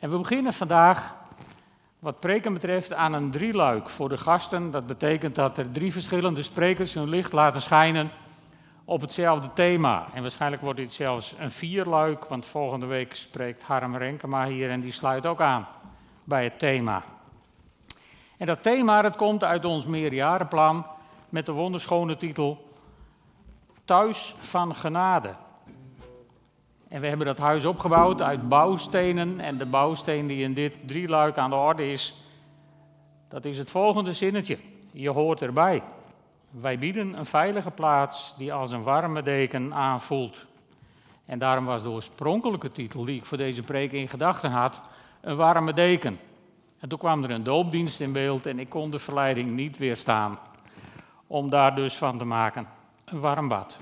En we beginnen vandaag, wat preken betreft, aan een drieluik voor de gasten. Dat betekent dat er drie verschillende sprekers hun licht laten schijnen op hetzelfde thema. En waarschijnlijk wordt dit zelfs een vierluik, want volgende week spreekt Harm Renkema hier en die sluit ook aan bij het thema. En dat thema dat komt uit ons meerjarenplan met de wonderschone titel Thuis van Genade. En we hebben dat huis opgebouwd uit bouwstenen. En de bouwsteen die in dit drieluik aan de orde is, dat is het volgende zinnetje. Je hoort erbij. Wij bieden een veilige plaats die als een warme deken aanvoelt. En daarom was de oorspronkelijke titel die ik voor deze preek in gedachten had, een warme deken. En toen kwam er een doopdienst in beeld en ik kon de verleiding niet weerstaan om daar dus van te maken een warm bad.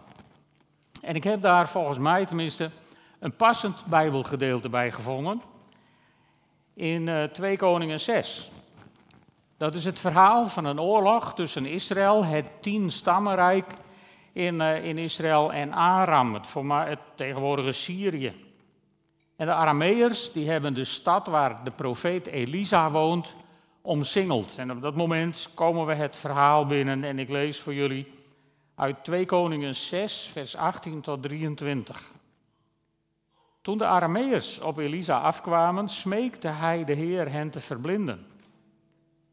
En ik heb daar volgens mij tenminste een passend Bijbelgedeelte bij gevonden in uh, eh, 2 Koningen 6. Dat is het verhaal van een oorlog tussen Israël, het tien stammenrijk in, uh, in Israël, en Aram, het, het tegenwoordige Syrië. En de Arameërs die hebben de stad waar de profeet Elisa woont omsingeld. En op dat moment komen we het verhaal binnen en ik lees voor jullie uit 2 Koningen 6, vers 18 tot 23. Toen de Arameërs op Elisa afkwamen, smeekte hij de Heer hen te verblinden.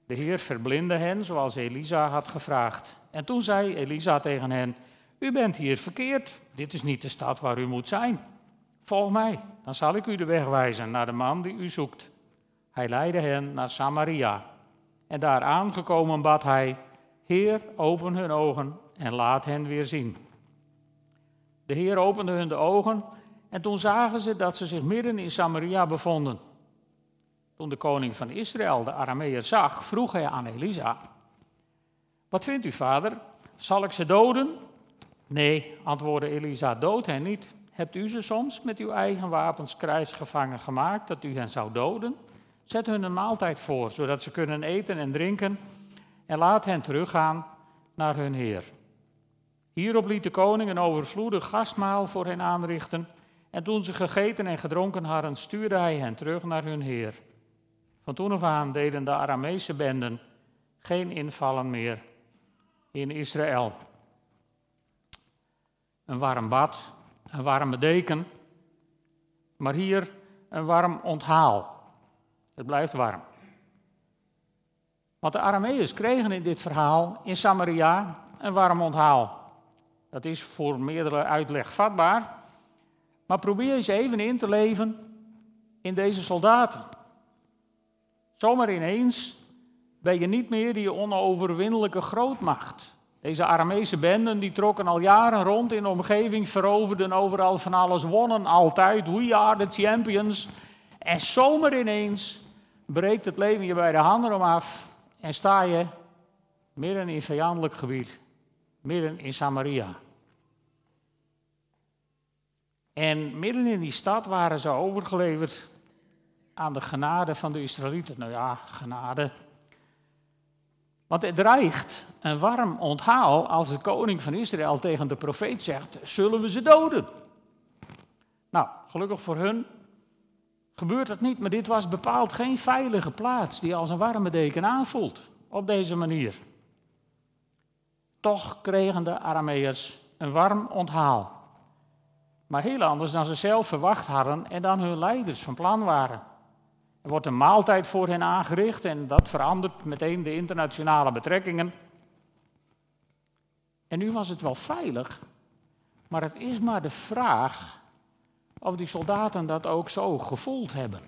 De Heer verblindde hen zoals Elisa had gevraagd. En toen zei Elisa tegen hen: U bent hier verkeerd. Dit is niet de stad waar u moet zijn. Volg mij, dan zal ik u de weg wijzen naar de man die u zoekt. Hij leidde hen naar Samaria. En daar aangekomen bad hij: Heer, open hun ogen en laat hen weer zien. De Heer opende hun de ogen en toen zagen ze dat ze zich midden in Samaria bevonden. Toen de koning van Israël de Arameer zag, vroeg hij aan Elisa: Wat vindt u, vader? Zal ik ze doden? Nee, antwoordde Elisa, dood hen niet. Hebt u ze soms met uw eigen wapens krijgsgevangen gemaakt dat u hen zou doden? Zet hun een maaltijd voor, zodat ze kunnen eten en drinken, en laat hen teruggaan naar hun heer. Hierop liet de koning een overvloedig gastmaal voor hen aanrichten, en toen ze gegeten en gedronken hadden, stuurde hij hen terug naar hun heer. Van toen af aan deden de Aramese benden geen invallen meer in Israël. Een warm bad, een warme deken, maar hier een warm onthaal. Het blijft warm. Want de Arameërs kregen in dit verhaal in Samaria een warm onthaal. Dat is voor meerdere uitleg vatbaar. Maar probeer eens even in te leven in deze soldaten. Zomaar ineens ben je niet meer die onoverwinnelijke grootmacht. Deze Aramese benden die trokken al jaren rond in de omgeving, veroverden overal van alles, wonnen altijd. We are the champions. En zomaar ineens breekt het leven je bij de handen om af en sta je midden in vijandelijk gebied, midden in Samaria. En midden in die stad waren ze overgeleverd aan de genade van de Israëlieten. Nou ja, genade, want het dreigt een warm onthaal als de koning van Israël tegen de profeet zegt: Zullen we ze doden? Nou, gelukkig voor hun gebeurt dat niet, maar dit was bepaald geen veilige plaats die als een warme deken aanvoelt op deze manier. Toch kregen de Arameërs een warm onthaal. Maar heel anders dan ze zelf verwacht hadden en dan hun leiders van plan waren. Er wordt een maaltijd voor hen aangericht en dat verandert meteen de internationale betrekkingen. En nu was het wel veilig, maar het is maar de vraag of die soldaten dat ook zo gevoeld hebben.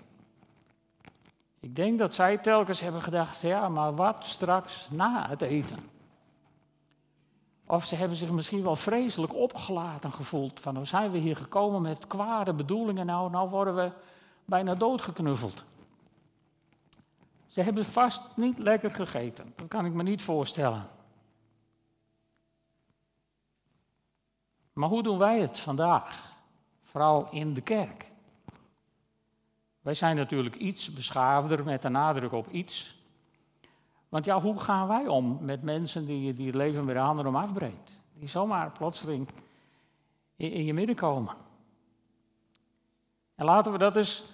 Ik denk dat zij telkens hebben gedacht, ja, maar wat straks na het eten? Of ze hebben zich misschien wel vreselijk opgelaten gevoeld. Van, hoe zijn we hier gekomen met kwade bedoelingen? Nou, nou worden we bijna doodgeknuffeld. Ze hebben vast niet lekker gegeten. Dat kan ik me niet voorstellen. Maar hoe doen wij het vandaag? Vooral in de kerk. Wij zijn natuurlijk iets beschaafder met de nadruk op iets. Want ja, hoe gaan wij om met mensen die, die het leven met de handen om afbreekt? Die zomaar plotseling in, je midden komen. En laten we dat eens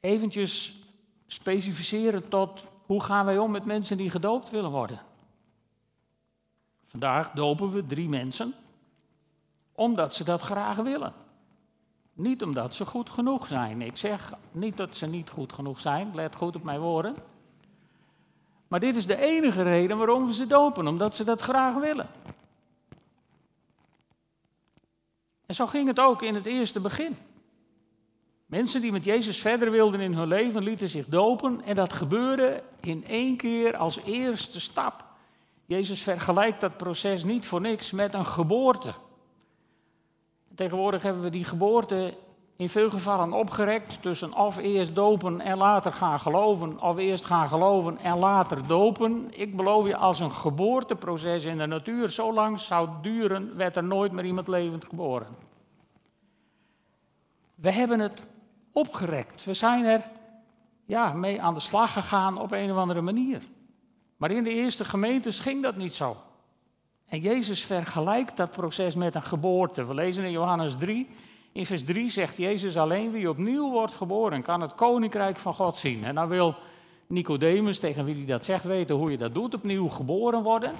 eventjes specificeren tot hoe gaan wij om met mensen die gedoopt willen worden. Vandaag dopen we drie mensen omdat ze dat graag willen. Niet omdat ze goed genoeg zijn. Ik zeg niet dat ze niet goed genoeg zijn, let goed op mijn woorden. Maar dit is de enige reden waarom we ze dopen, omdat ze dat graag willen. En zo ging het ook in het eerste begin. Mensen die met Jezus verder wilden in hun leven lieten zich dopen en dat gebeurde in één keer als eerste stap. Jezus vergelijkt dat proces niet voor niks met een geboorte. Tegenwoordig hebben we die geboorte in veel gevallen opgerekt tussen of eerst dopen en later gaan geloven, of eerst gaan geloven en later dopen. Ik beloof je, als een geboorteproces in de natuur zo lang zou duren, werd er nooit meer iemand levend geboren. We hebben het opgerekt. We zijn er ja, mee aan de slag gegaan op een of andere manier. Maar in de eerste gemeentes ging dat niet zo. En Jezus vergelijkt dat proces met een geboorte. We lezen in Johannes 3. In vers 3 zegt Jezus alleen wie opnieuw wordt geboren kan het koninkrijk van God zien. En dan wil Nicodemus, tegen wie hij dat zegt, weten hoe je dat doet, opnieuw geboren worden.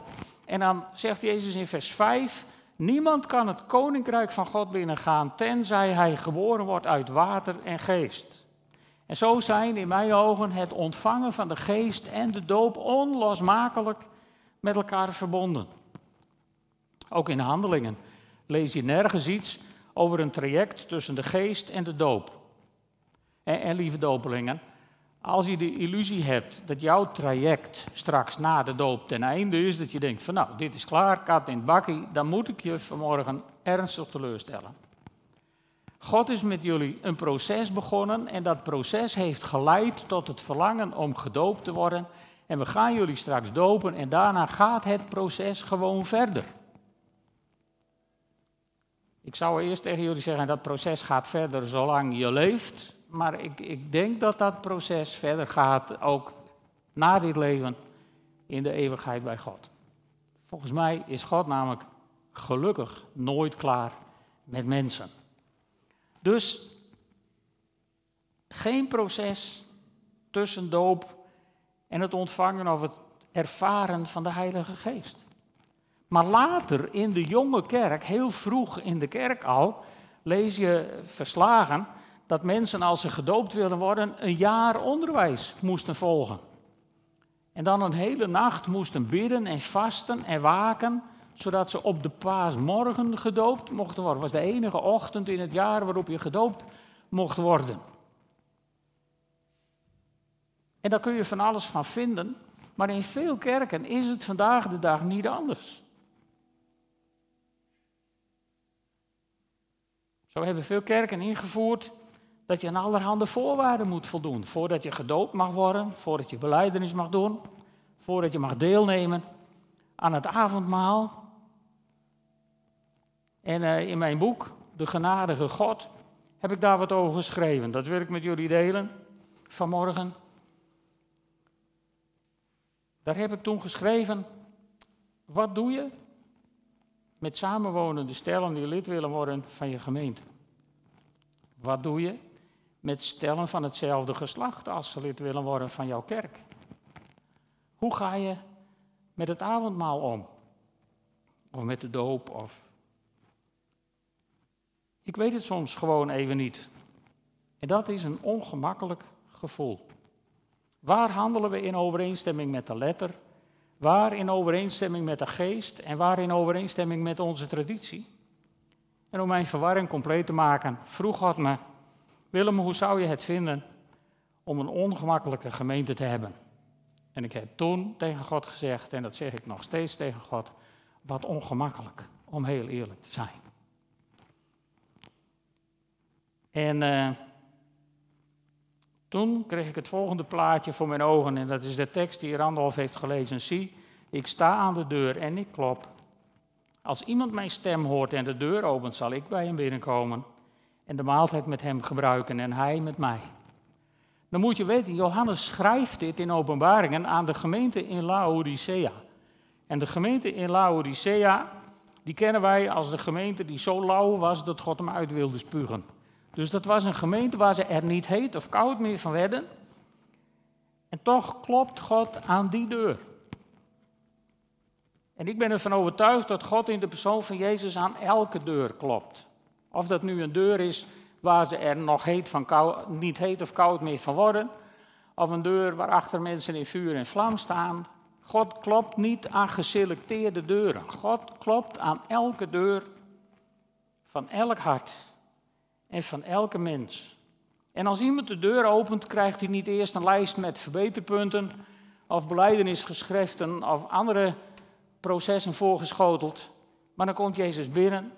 En dan zegt Jezus in vers 5, niemand kan het koninkrijk van God binnengaan tenzij hij geboren wordt uit water en geest. En zo zijn in mijn ogen het ontvangen van de geest en de doop onlosmakelijk met elkaar verbonden. Ook in de handelingen lees je nergens iets over een traject tussen de geest en de doop. En, en lieve dopelingen, als je de illusie hebt dat jouw traject straks na de doop ten einde is, dat je denkt van nou, dit is klaar, kat in het bakkie, dan moet ik je vanmorgen ernstig teleurstellen. God is met jullie een proces begonnen en dat proces heeft geleid tot het verlangen om gedoopt te worden. En we gaan jullie straks dopen en daarna gaat het proces gewoon verder. Ik zou eerst tegen jullie zeggen, dat proces gaat verder zolang je leeft. Maar ik, ik denk dat dat proces verder gaat ook na dit leven in de eeuwigheid bij God. Volgens mij is God namelijk gelukkig nooit klaar met mensen. Dus geen proces tussen doop en het ontvangen of het ervaren van de Heilige Geest. Maar later in de jonge kerk, heel vroeg in de kerk al, lees je verslagen dat mensen als ze gedoopt wilden worden een jaar onderwijs moesten volgen. En dan een hele nacht moesten bidden en vasten en waken, zodat ze op de paasmorgen gedoopt mochten worden. Het was de enige ochtend in het jaar waarop je gedoopt mocht worden. En daar kun je van alles van vinden, maar in veel kerken is het vandaag de dag niet anders. Zo hebben veel kerken ingevoerd dat je aan allerhande voorwaarden moet voldoen. Voordat je gedoopt mag worden, voordat je beleidenis mag doen, voordat je mag deelnemen aan het avondmaal. En uh, in mijn boek, De Genadige God, heb ik daar wat over geschreven. Dat wil ik met jullie delen vanmorgen. Daar heb ik toen geschreven, wat doe je met samenwonende stellen die lid willen worden van je gemeente? Wat doe je met stellen van hetzelfde geslacht als ze lid willen worden van jouw kerk? Hoe ga je met het avondmaal om? Of met de doop? Of... Ik weet het soms gewoon even niet. En dat is een ongemakkelijk gevoel. Waar handelen we in overeenstemming met de letter? Waar in overeenstemming met de geest? En waar in overeenstemming met onze traditie? En om mijn verwarring compleet te maken, vroeg God me: Willem, hoe zou je het vinden om een ongemakkelijke gemeente te hebben? En ik heb toen tegen God gezegd, en dat zeg ik nog steeds tegen God: Wat ongemakkelijk, om heel eerlijk te zijn. En uh, toen kreeg ik het volgende plaatje voor mijn ogen, en dat is de tekst die Randolph heeft gelezen. Zie, ik sta aan de deur en ik klop. Als iemand mijn stem hoort en de deur opent, zal ik bij hem binnenkomen en de maaltijd met hem gebruiken en hij met mij. Dan moet je weten, Johannes schrijft dit in openbaringen aan de gemeente in Laodicea. En de gemeente in Laodicea, die kennen wij als de gemeente die zo lauw was dat God hem uit wilde spugen. Dus dat was een gemeente waar ze er niet heet of koud meer van werden. En toch klopt God aan die deur. En ik ben ervan overtuigd dat God in de persoon van Jezus aan elke deur klopt. Of dat nu een deur is waar ze er nog heet van niet heet of koud meer van worden. Of een deur waarachter mensen in vuur en vlam staan. God klopt niet aan geselecteerde deuren. God klopt aan elke deur van elk hart en van elke mens. En als iemand de deur opent, krijgt hij niet eerst een lijst met verbeterpunten of beleidenisgeschriften of andere processen voorgeschoteld. Maar dan komt Jezus binnen,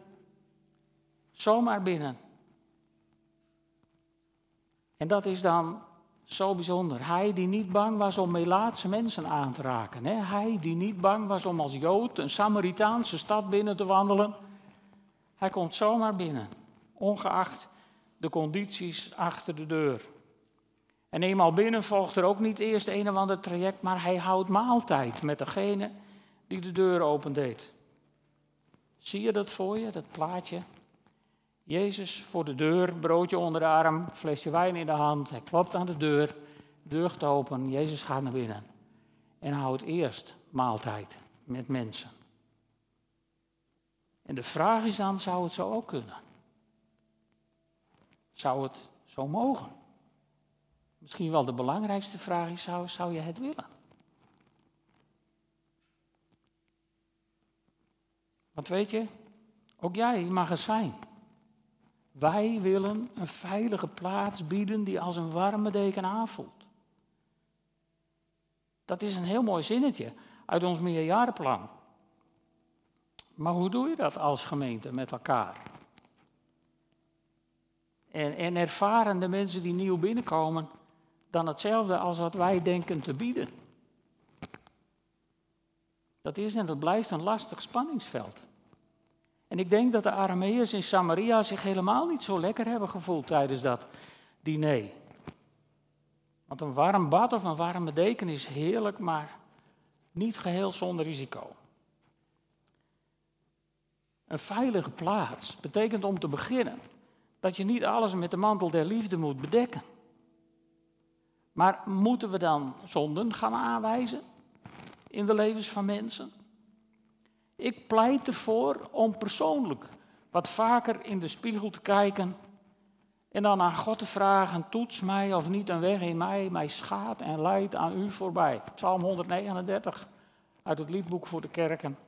zomaar binnen. En dat is dan zo bijzonder. Hij die niet bang was om Melaatse mensen aan te raken. Hè? Hij die niet bang was om als Jood een Samaritaanse stad binnen te wandelen. Hij komt zomaar binnen, ongeacht de condities achter de deur. En eenmaal binnen volgt er ook niet eerst een of ander traject, maar hij houdt maaltijd met degene die de deur opendeed. Zie je dat voor je, dat plaatje? Jezus voor de deur, broodje onder de arm, flesje wijn in de hand. Hij klopt aan de deur, deur gaat open, Jezus gaat naar binnen. En houdt eerst maaltijd met mensen. En de vraag is dan, zou het zo ook kunnen? Zou het zo mogen? Misschien wel de belangrijkste vraag is, zou, zou je het willen? Want weet je, ook jij mag er zijn. Wij willen een veilige plaats bieden die als een warme deken aanvoelt. Dat is een heel mooi zinnetje uit ons meerjarenplan. Maar hoe doe je dat als gemeente met elkaar? En, en ervaren de mensen die nieuw binnenkomen dan hetzelfde als wat wij denken te bieden? Dat is en dat blijft een lastig spanningsveld. En ik denk dat de Arameërs in Samaria zich helemaal niet zo lekker hebben gevoeld tijdens dat diner. Want een warm bad of een warme deken is heerlijk, maar niet geheel zonder risico. Een veilige plaats betekent om te beginnen dat je niet alles met de mantel der liefde moet bedekken. Maar moeten we dan zonden gaan aanwijzen in de levens van mensen? Ik pleit ervoor om persoonlijk wat vaker in de spiegel te kijken en dan aan God te vragen: toets mij of niet een weg in mij, mij schaadt en leidt aan u voorbij. Psalm 139 uit het liedboek voor de kerken.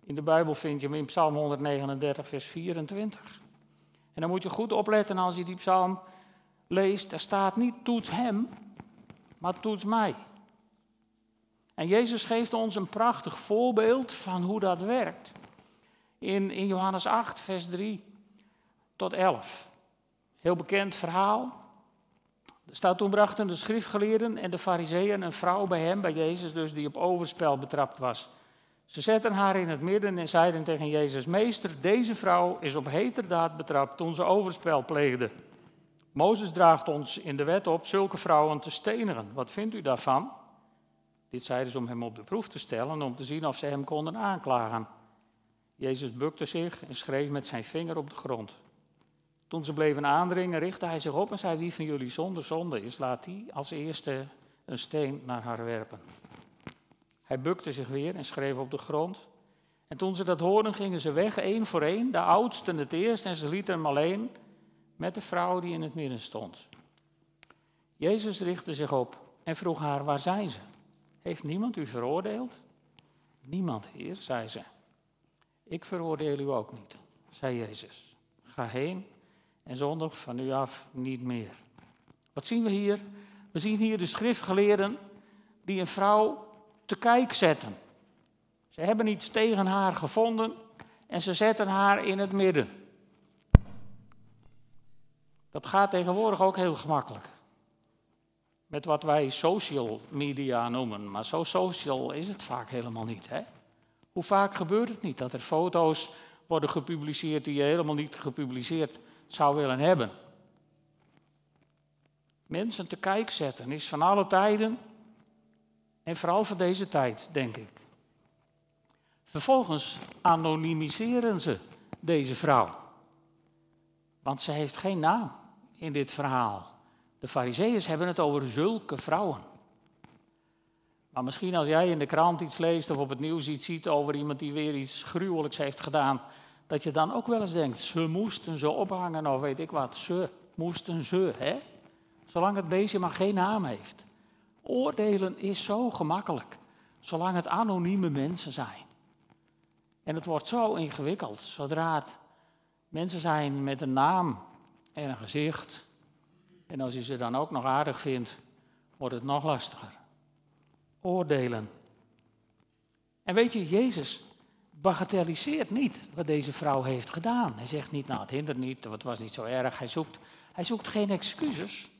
In de Bijbel vind je hem in Psalm 139, vers 24. En dan moet je goed opletten als je die psalm leest. Er staat niet toets hem, maar toets mij. En Jezus geeft ons een prachtig voorbeeld van hoe dat werkt. In, in Johannes 8, vers 3 tot 11. Heel bekend verhaal. Er staat toen brachten de schriftgeleerden en de fariseeën een vrouw bij hem, bij Jezus dus, die op overspel betrapt was. Ze zetten haar in het midden en zeiden tegen Jezus, meester, deze vrouw is op heterdaad betrapt toen ze overspel pleegde. Mozes draagt ons in de wet op zulke vrouwen te stenigen. Wat vindt u daarvan? Dit zeiden ze om hem op de proef te stellen, om te zien of ze hem konden aanklagen. Jezus bukte zich en schreef met zijn vinger op de grond. Toen ze bleven aandringen, richtte hij zich op en zei: Wie van jullie zonder zonde is, laat die als eerste een steen naar haar werpen. Hij bukte zich weer en schreef op de grond. En toen ze dat hoorden, gingen ze weg, één voor één, de oudsten het eerst, en ze lieten hem alleen met de vrouw die in het midden stond. Jezus richtte zich op en vroeg haar: Waar zijn ze? Heeft niemand u veroordeeld? Niemand, Heer, zei ze. Ik veroordeel u ook niet, zei Jezus. Ga heen en zondig van u af niet meer. Wat zien we hier? We zien hier de schriftgeleerden die een vrouw te kijk zetten. Ze hebben iets tegen haar gevonden en ze zetten haar in het midden. Dat gaat tegenwoordig ook heel gemakkelijk met wat wij social media noemen. Maar zo social is het vaak helemaal niet. Hè? Hoe vaak gebeurt het niet dat er foto's worden gepubliceerd die je helemaal niet gepubliceerd zou willen hebben? Mensen te kijk zetten is van alle tijden en vooral van deze tijd, denk ik. Vervolgens anonimiseren ze deze vrouw, want ze heeft geen naam. in dit verhaal. De fariseeërs hebben het over zulke vrouwen. Maar misschien als jij in de krant iets leest of op het nieuws iets ziet over iemand die weer iets gruwelijks heeft gedaan, dat je dan ook wel eens denkt, ze moesten ze ophangen of weet ik wat, ze moesten ze, hè? Zolang het beestje maar geen naam heeft. Oordelen is zo gemakkelijk, zolang het anonieme mensen zijn. En het wordt zo ingewikkeld, zodra het mensen zijn met een naam en een gezicht. En als je ze dan ook nog aardig vindt, wordt het nog lastiger. Oordelen. En weet je, Jezus bagatelliseert niet wat deze vrouw heeft gedaan. Hij zegt niet, nou het hindert niet, het was niet zo erg. Hij zoekt, hij zoekt geen excuses.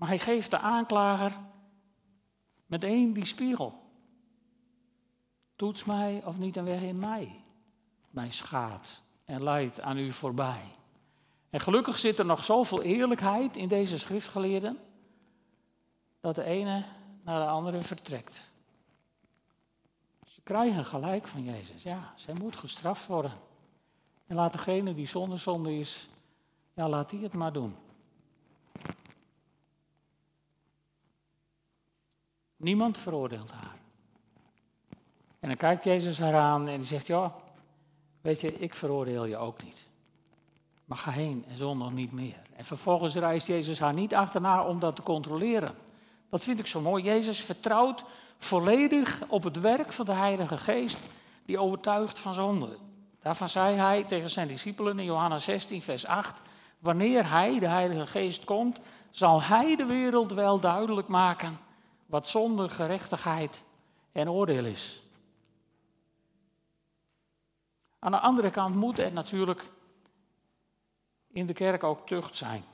Maar hij geeft de aanklager meteen die spiegel. Toets mij of niet een weg in mij, mijn schaad, en leidt aan u voorbij. En gelukkig zit er nog zoveel eerlijkheid in deze schriftgeleerden, dat de ene naar de andere vertrekt. Ze krijgen gelijk van Jezus. Ja, zij moet gestraft worden. En laat degene die zonder zonde is, ja, laat die het maar doen. Niemand veroordeelt haar. En dan kijkt Jezus haar aan en die zegt, ja, weet je, ik veroordeel je ook niet. Maar ga heen en zondag niet meer. En vervolgens reist Jezus haar niet achterna om dat te controleren. Dat vind ik zo mooi. Jezus vertrouwt volledig op het werk van de Heilige Geest die overtuigt van zonde. Daarvan zei hij tegen zijn discipelen in Johannes 16, vers 8: Wanneer hij, de Heilige Geest, komt, zal hij de wereld wel duidelijk maken wat zonde, gerechtigheid en oordeel is. Aan de andere kant moet er natuurlijk in de kerk ook tucht zijn.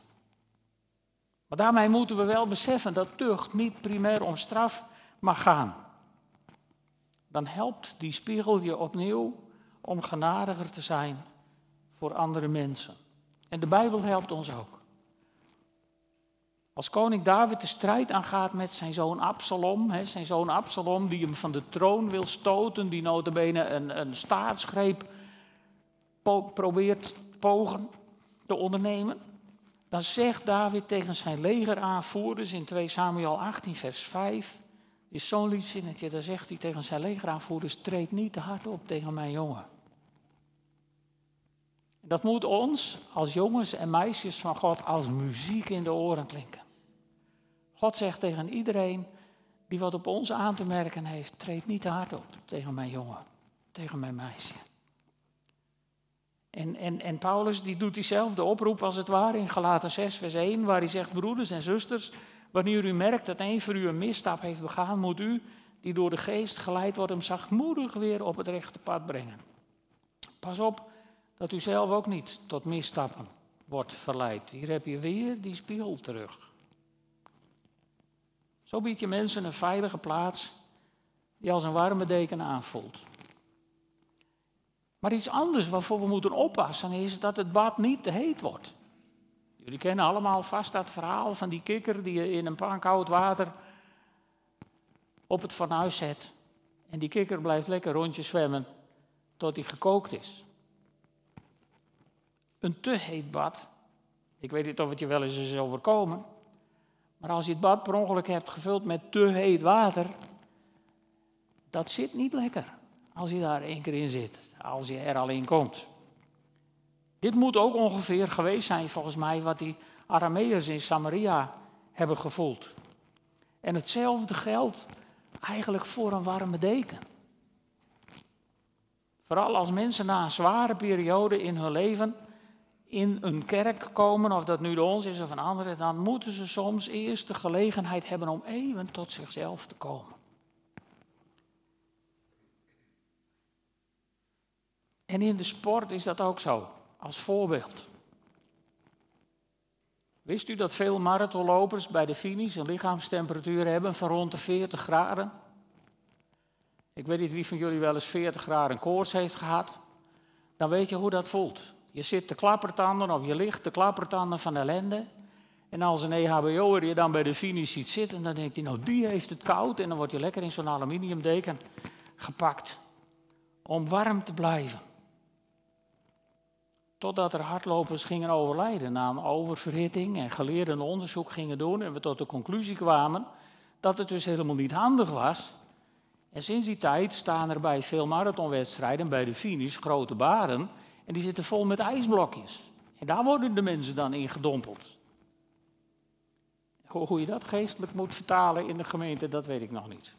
Maar daarmee moeten we wel beseffen dat tucht niet primair om straf mag gaan. Dan helpt die spiegel je opnieuw om genadiger te zijn voor andere mensen. En de Bijbel helpt ons ook. Als koning David de strijd aangaat met zijn zoon Absalom, hè, zijn zoon Absalom die hem van de troon wil stoten, die notabene een, een staatsgreep probeert pogen te ondernemen, dan zegt David tegen zijn legeraanvoerders in 2 Samuel 18 vers 5, is zo'n liefzinnetje, dan zegt hij tegen zijn legeraanvoerders, treed niet te hard op tegen mijn jongen. Dat moet ons als jongens en meisjes van God als muziek in de oren klinken. God zegt tegen iedereen die wat op ons aan te merken heeft, treed niet hard op tegen mijn jongen, tegen mijn meisje. En, en, en Paulus die doet diezelfde oproep als het ware in Galaten 6 vers 1, waar hij zegt, broeders en zusters, wanneer u merkt dat een van u een misstap heeft begaan, moet u, die door de geest geleid wordt, hem zachtmoedig weer op het rechte pad brengen. Pas op dat u zelf ook niet tot misstappen wordt verleid. Hier heb je weer die spiegel terug. Zo bied je mensen een veilige plaats die als een warme deken aanvoelt. Maar iets anders waarvoor we moeten oppassen is dat het bad niet te heet wordt. Jullie kennen allemaal vast dat verhaal van die kikker die je in een pan koud water op het fornuis zet. En die kikker blijft lekker rondjes zwemmen tot hij gekookt is. Een te heet bad, ik weet niet of het je wel eens is overkomen, maar als je het bad per ongeluk hebt gevuld met te heet water, dat zit niet lekker als je daar één keer in zit, als je er al in komt. Dit moet ook ongeveer geweest zijn, volgens mij, wat die Arameërs in Samaria hebben gevoeld. En hetzelfde geldt eigenlijk voor een warme deken. Vooral als mensen na een zware periode in hun leven in een kerk komen, of dat nu de ons is of een andere, dan moeten ze soms eerst de gelegenheid hebben om even tot zichzelf te komen. En in de sport is dat ook zo, als voorbeeld. Wist u dat veel marathonlopers bij de finish een lichaamstemperatuur hebben van rond de 40 graden? Ik weet niet wie van jullie wel eens 40 graden koorts heeft gehad. Dan weet je hoe dat voelt. Je zit te klappertanden of je ligt te klappertanden van ellende. En als een EHBO'er je dan bij de finish ziet zitten, dan denkt hij, nou die heeft het koud. En dan word je lekker in zo'n aluminiumdeken gepakt om warm te blijven. Totdat er hardlopers gingen overlijden na een oververhitting en geleerden onderzoek gingen doen en we tot de conclusie kwamen dat het dus helemaal niet handig was. En sinds die tijd staan er bij veel marathonwedstrijden bij de finish grote baren en die zitten vol met ijsblokjes. En daar worden de mensen dan in gedompeld. Hoe je dat geestelijk moet vertalen in de gemeente, dat weet ik nog niet.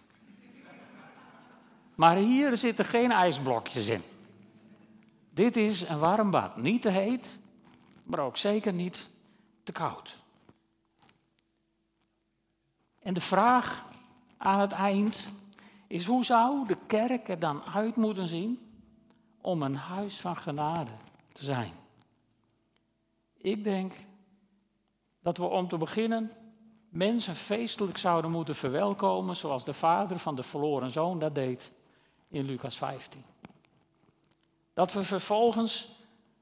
Maar hier zitten geen ijsblokjes in. Dit is een warm bad. Niet te heet, maar ook zeker niet te koud. En de vraag aan het eind is: hoe zou de kerk er dan uit moeten zien om een huis van genade te zijn? Ik denk dat we om te beginnen mensen feestelijk zouden moeten verwelkomen zoals de vader van de verloren zoon dat deed in Lucas 15. Dat we vervolgens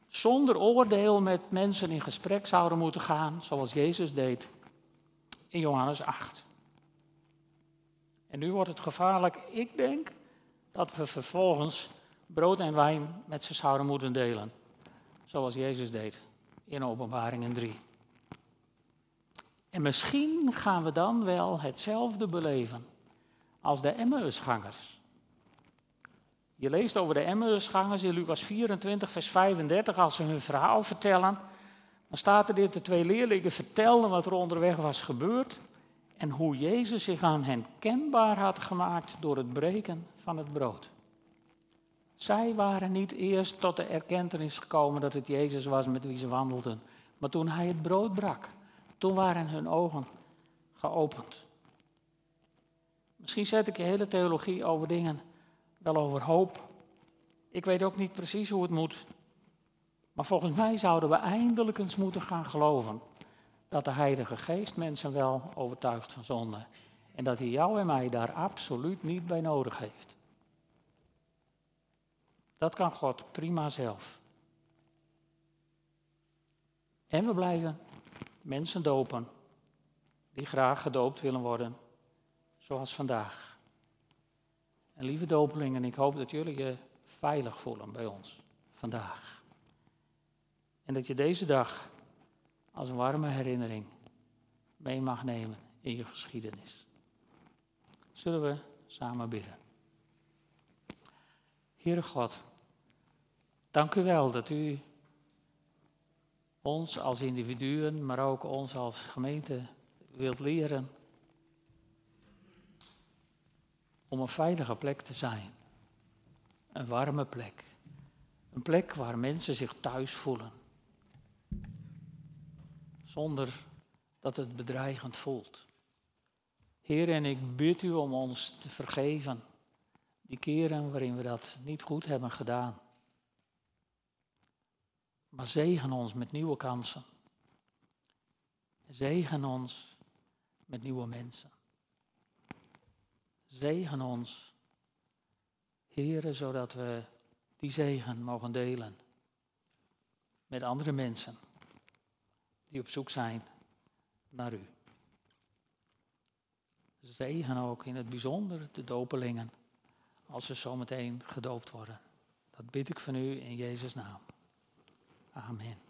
zonder oordeel met mensen in gesprek zouden moeten gaan, zoals Jezus deed in Johannes 8. En nu wordt het gevaarlijk. Ik denk dat we vervolgens brood en wijn met ze zouden moeten delen, zoals Jezus deed in Openbaringen 3. En misschien gaan we dan wel hetzelfde beleven als de Emmausgangers. Je leest over de Emmausgangers in Lucas 24, vers 35, als ze hun verhaal vertellen. Dan staat er dit, de twee leerlingen vertelden wat er onderweg was gebeurd en hoe Jezus zich aan hen kenbaar had gemaakt door het breken van het brood. Zij waren niet eerst tot de erkentenis gekomen dat het Jezus was met wie ze wandelden, maar toen hij het brood brak, toen waren hun ogen geopend. Misschien zet ik je hele theologie over dingen wel over hoop. Ik weet ook niet precies hoe het moet. Maar volgens mij zouden we eindelijk eens moeten gaan geloven dat de Heilige Geest mensen wel overtuigt van zonde. En dat hij jou en mij daar absoluut niet bij nodig heeft. Dat kan God prima zelf. En we blijven mensen dopen die graag gedoopt willen worden, zoals vandaag. En lieve dopelingen, ik hoop dat jullie je veilig voelen bij ons vandaag. En dat je deze dag als een warme herinnering mee mag nemen in je geschiedenis. Zullen we samen bidden? Heere God, dank u wel dat u ons als individuen, maar ook ons als gemeente wilt leren om een veilige plek te zijn. Een warme plek. Een plek waar mensen zich thuis voelen. Zonder dat het bedreigend voelt. Heer, en ik bid u om ons te vergeven. Die keren waarin we dat niet goed hebben gedaan. Maar zegen ons met nieuwe kansen. Zegen ons met nieuwe mensen. Zegen ons, Heren, zodat we die zegen mogen delen met andere mensen die op zoek zijn naar U. Zegen ook in het bijzonder de dopelingen als ze zometeen gedoopt worden. Dat bid ik van U in Jezus' naam. Amen.